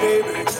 baby.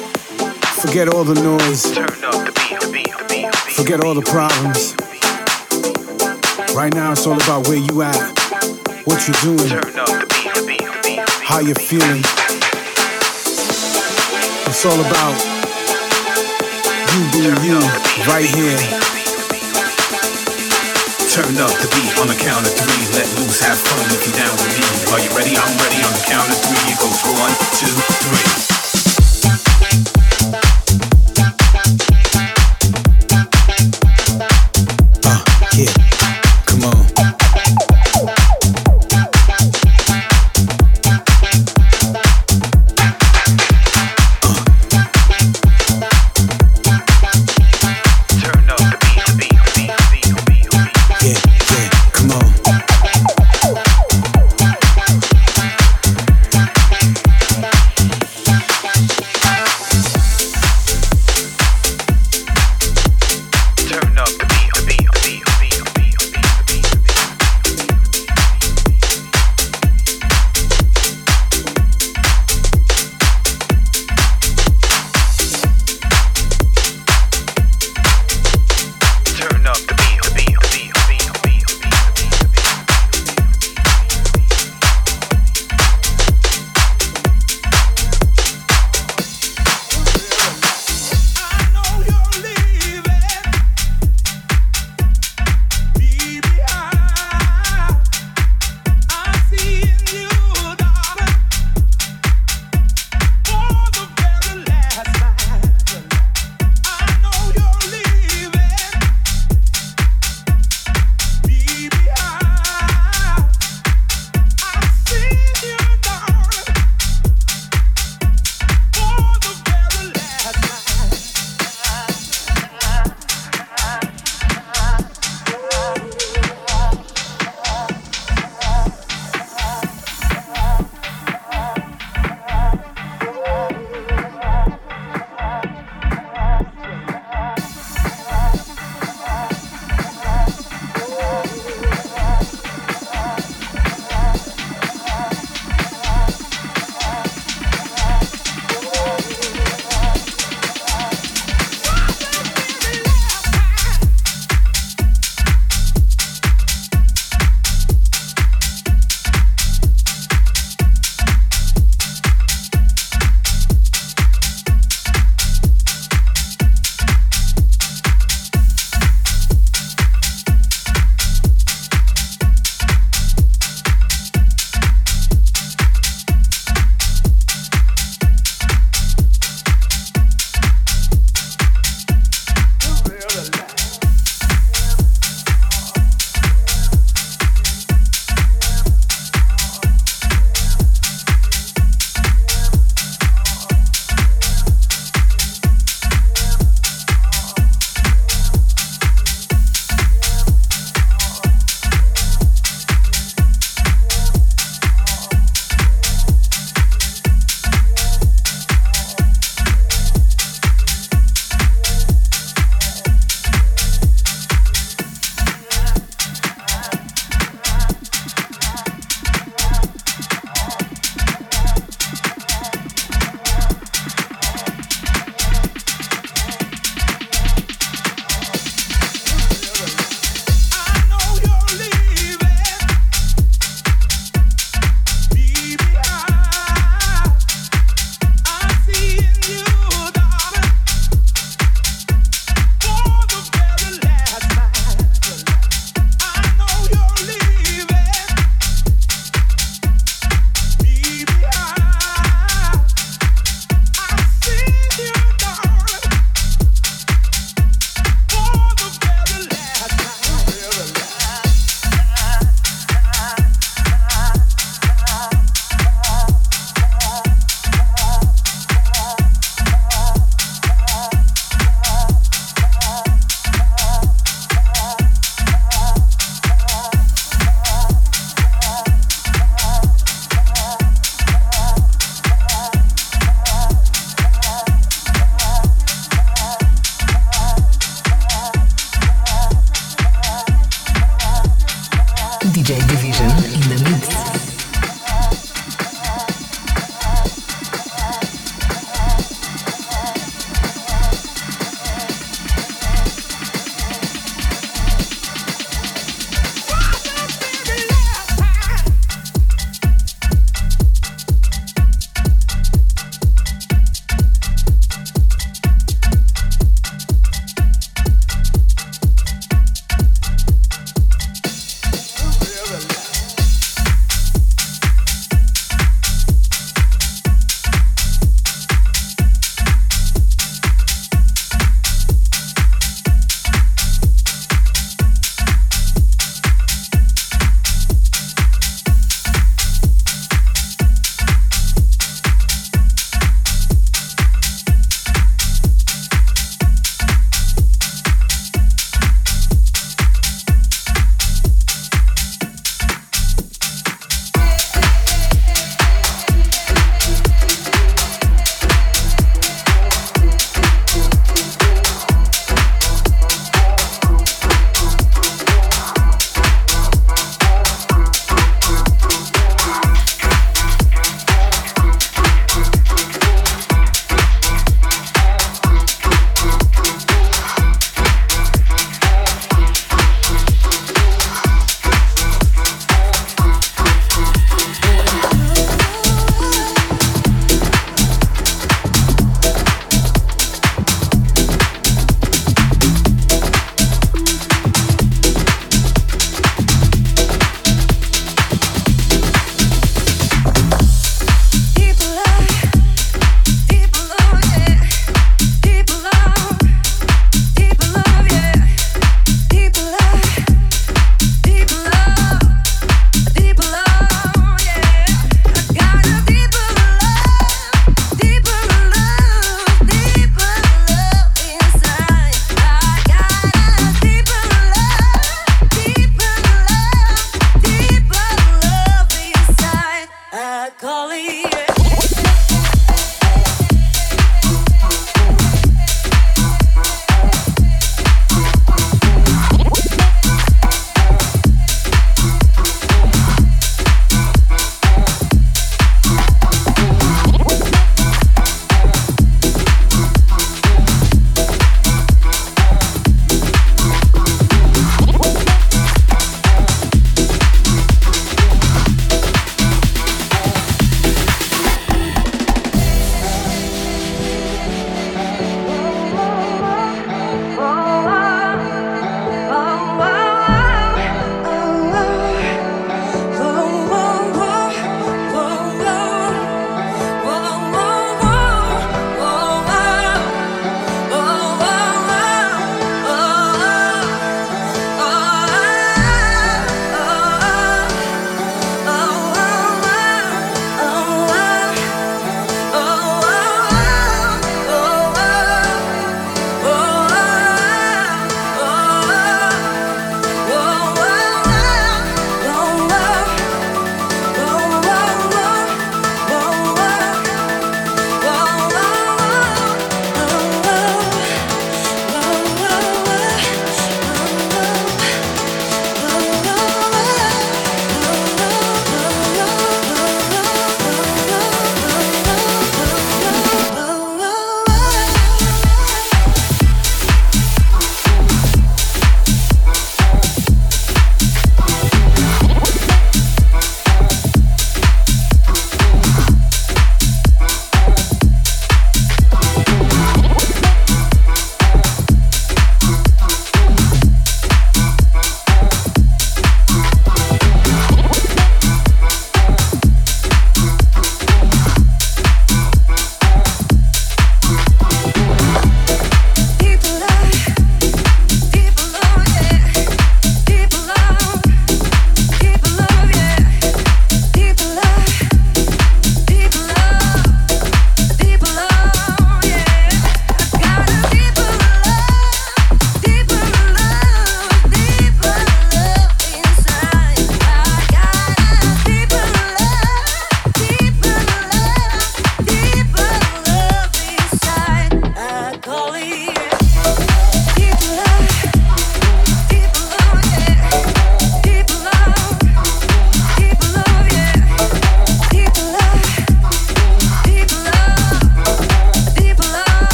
Forget all the noise. Forget all the problems. Right now, it's all about where you at, what you're doing. How you're feeling. It's all about you being you right here. Turn up the beat on the count of three. Let loose, have fun if you're down with me. Are you ready? I'm ready on the count of three. It goes one, two, three.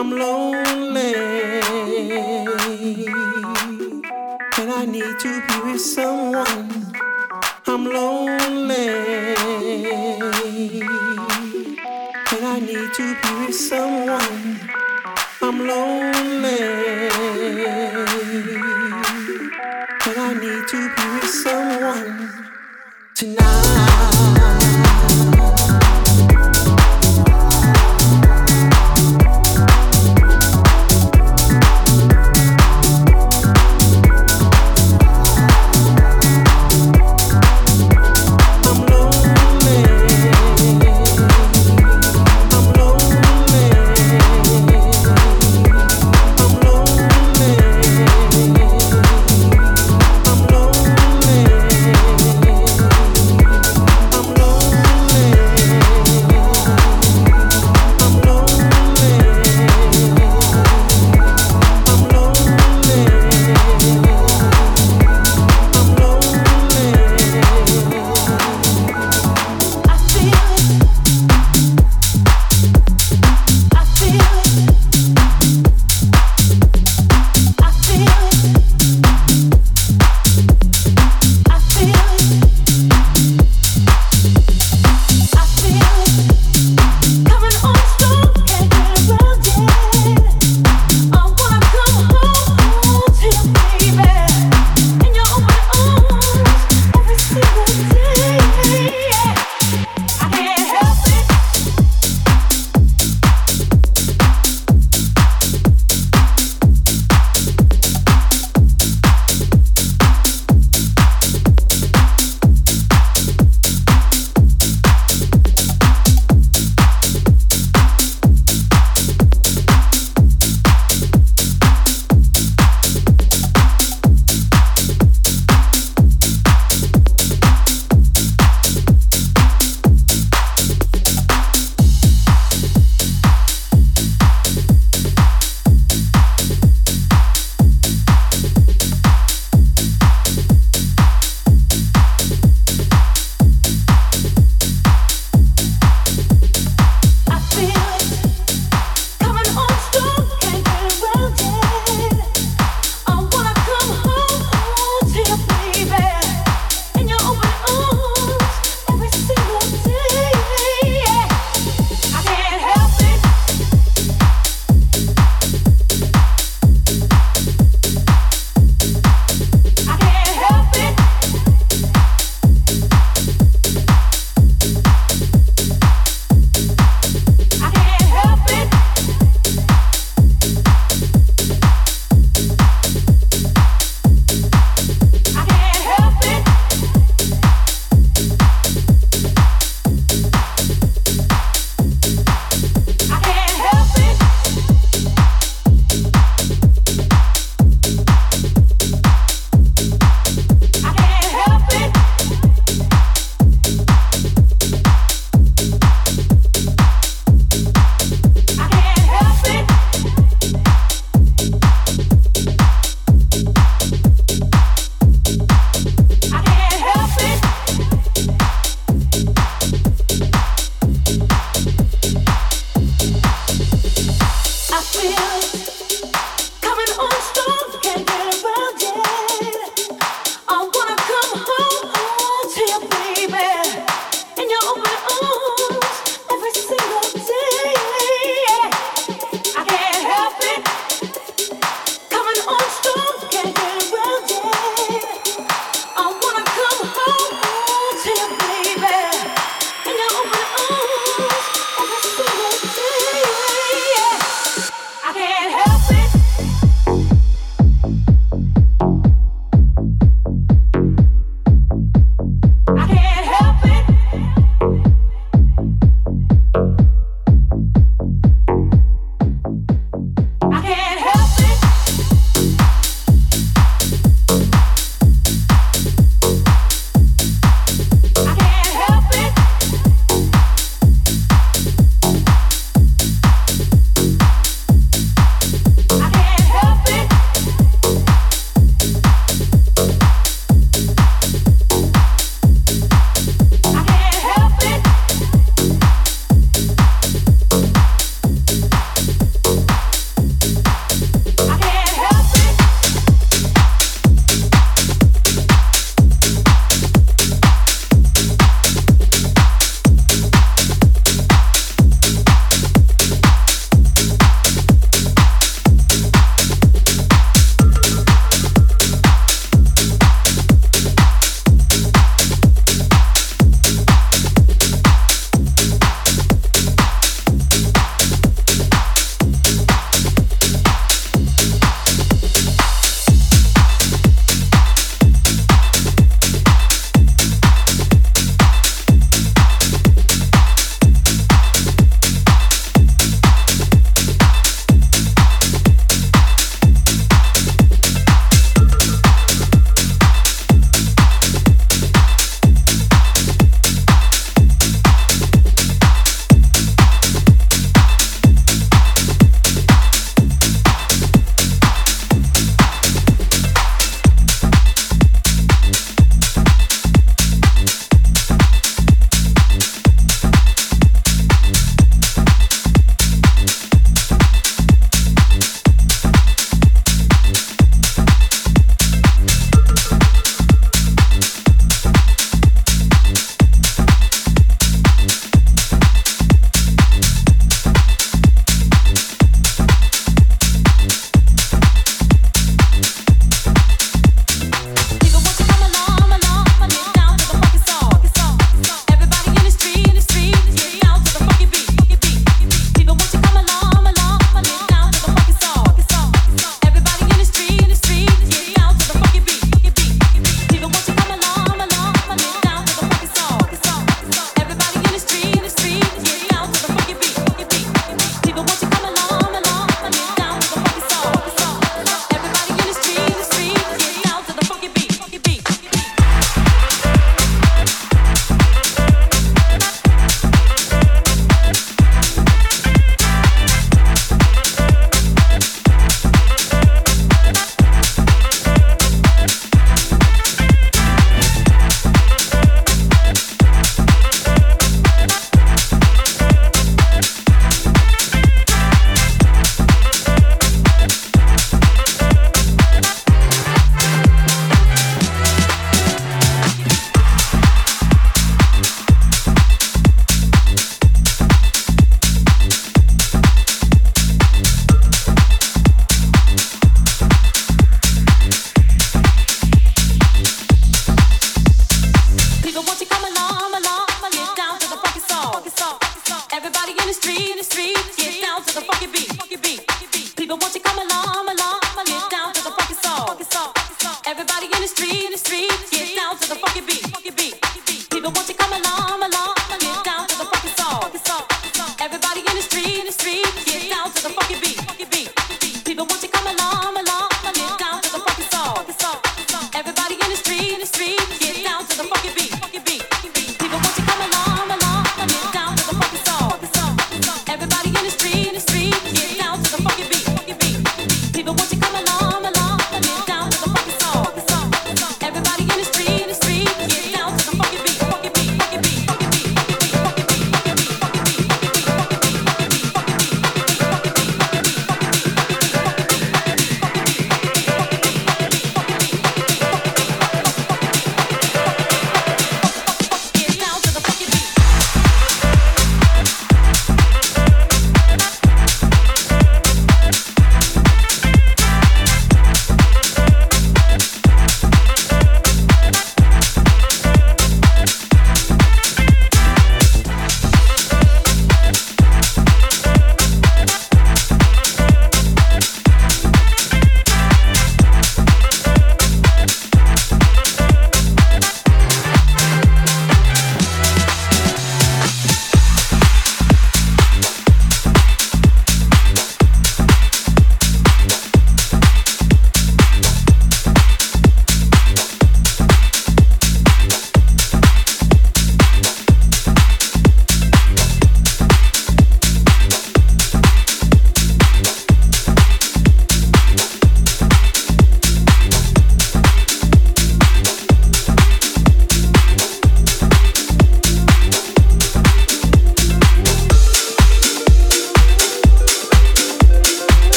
I'm lonely and I need to be with someone. I'm lonely and I need to be with someone. I'm lonely.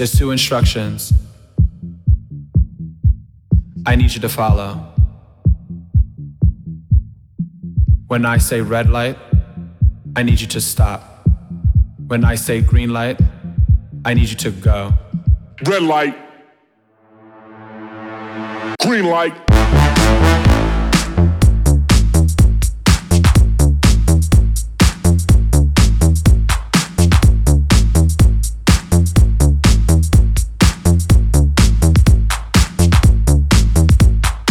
There's two instructions I need you to follow. When I say red light, I need you to stop. When I say green light, I need you to go. Red light. Green light.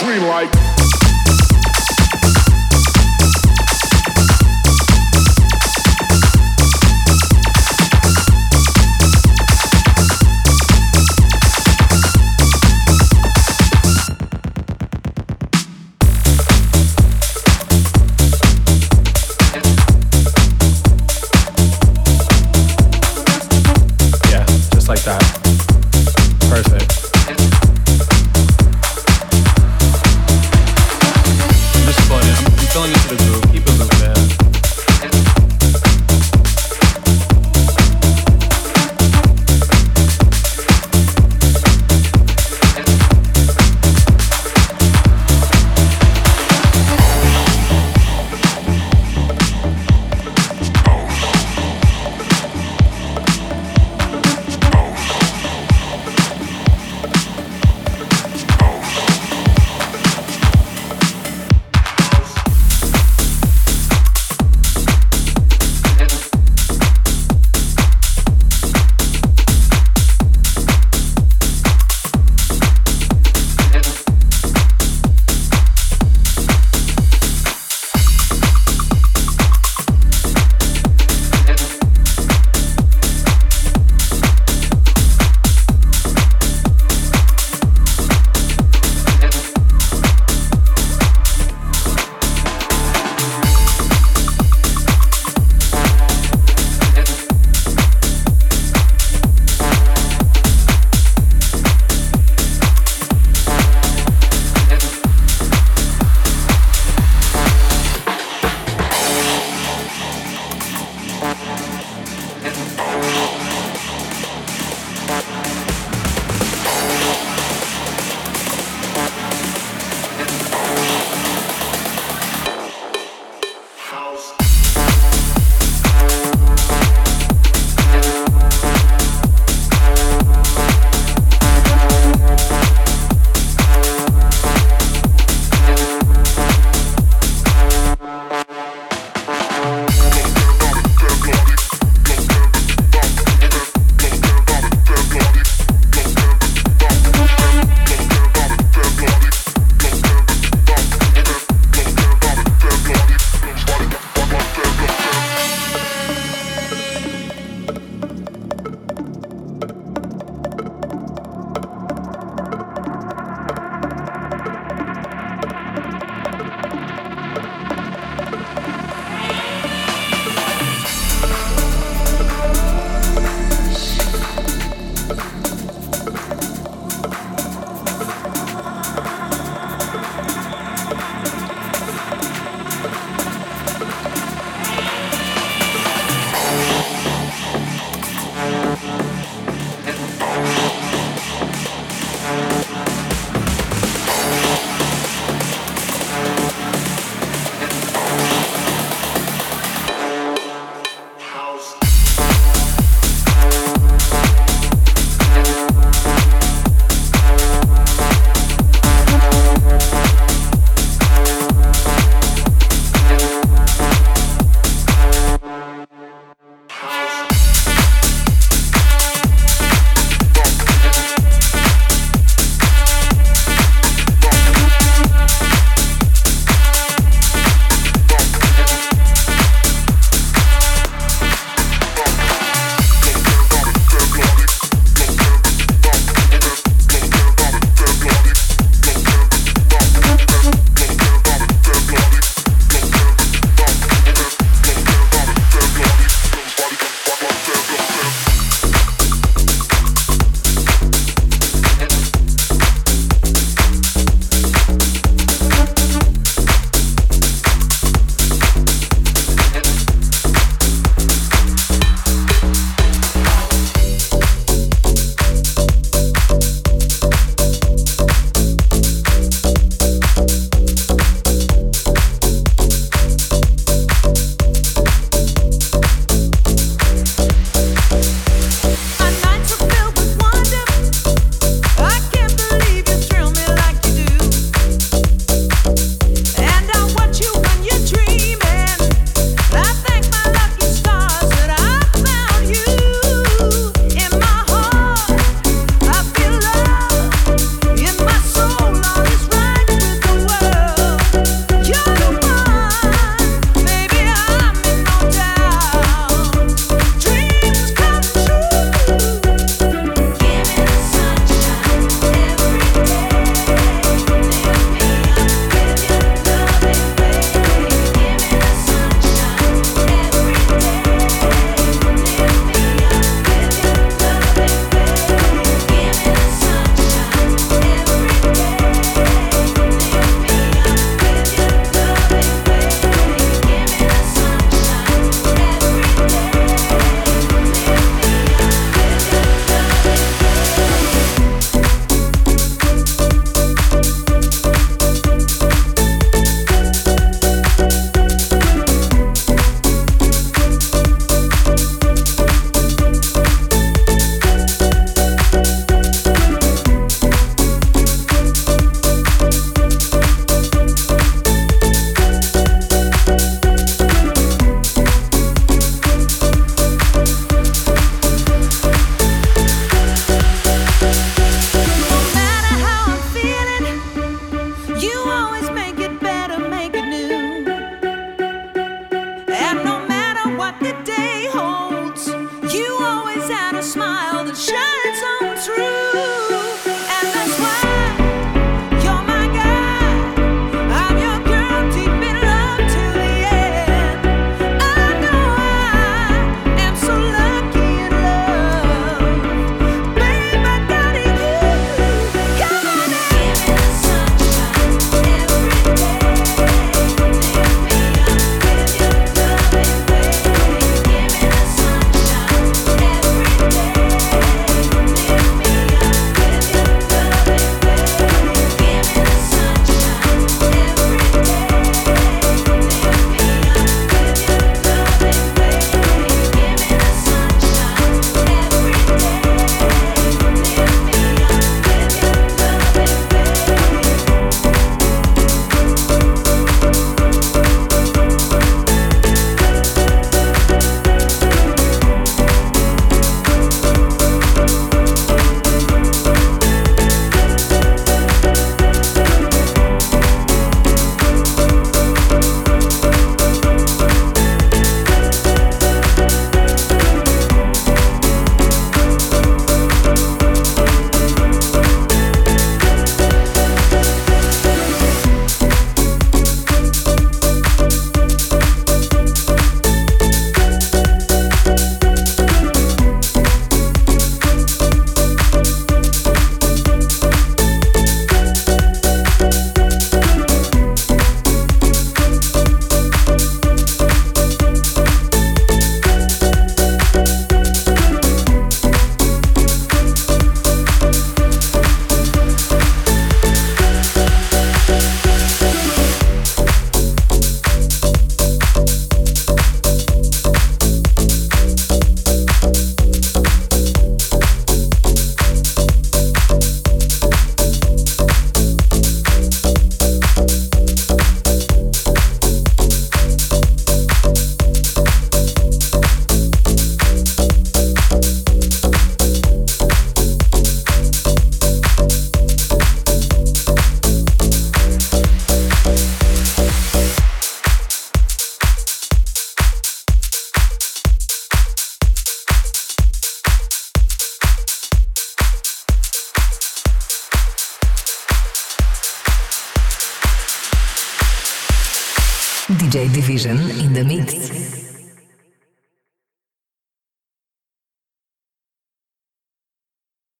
Green light.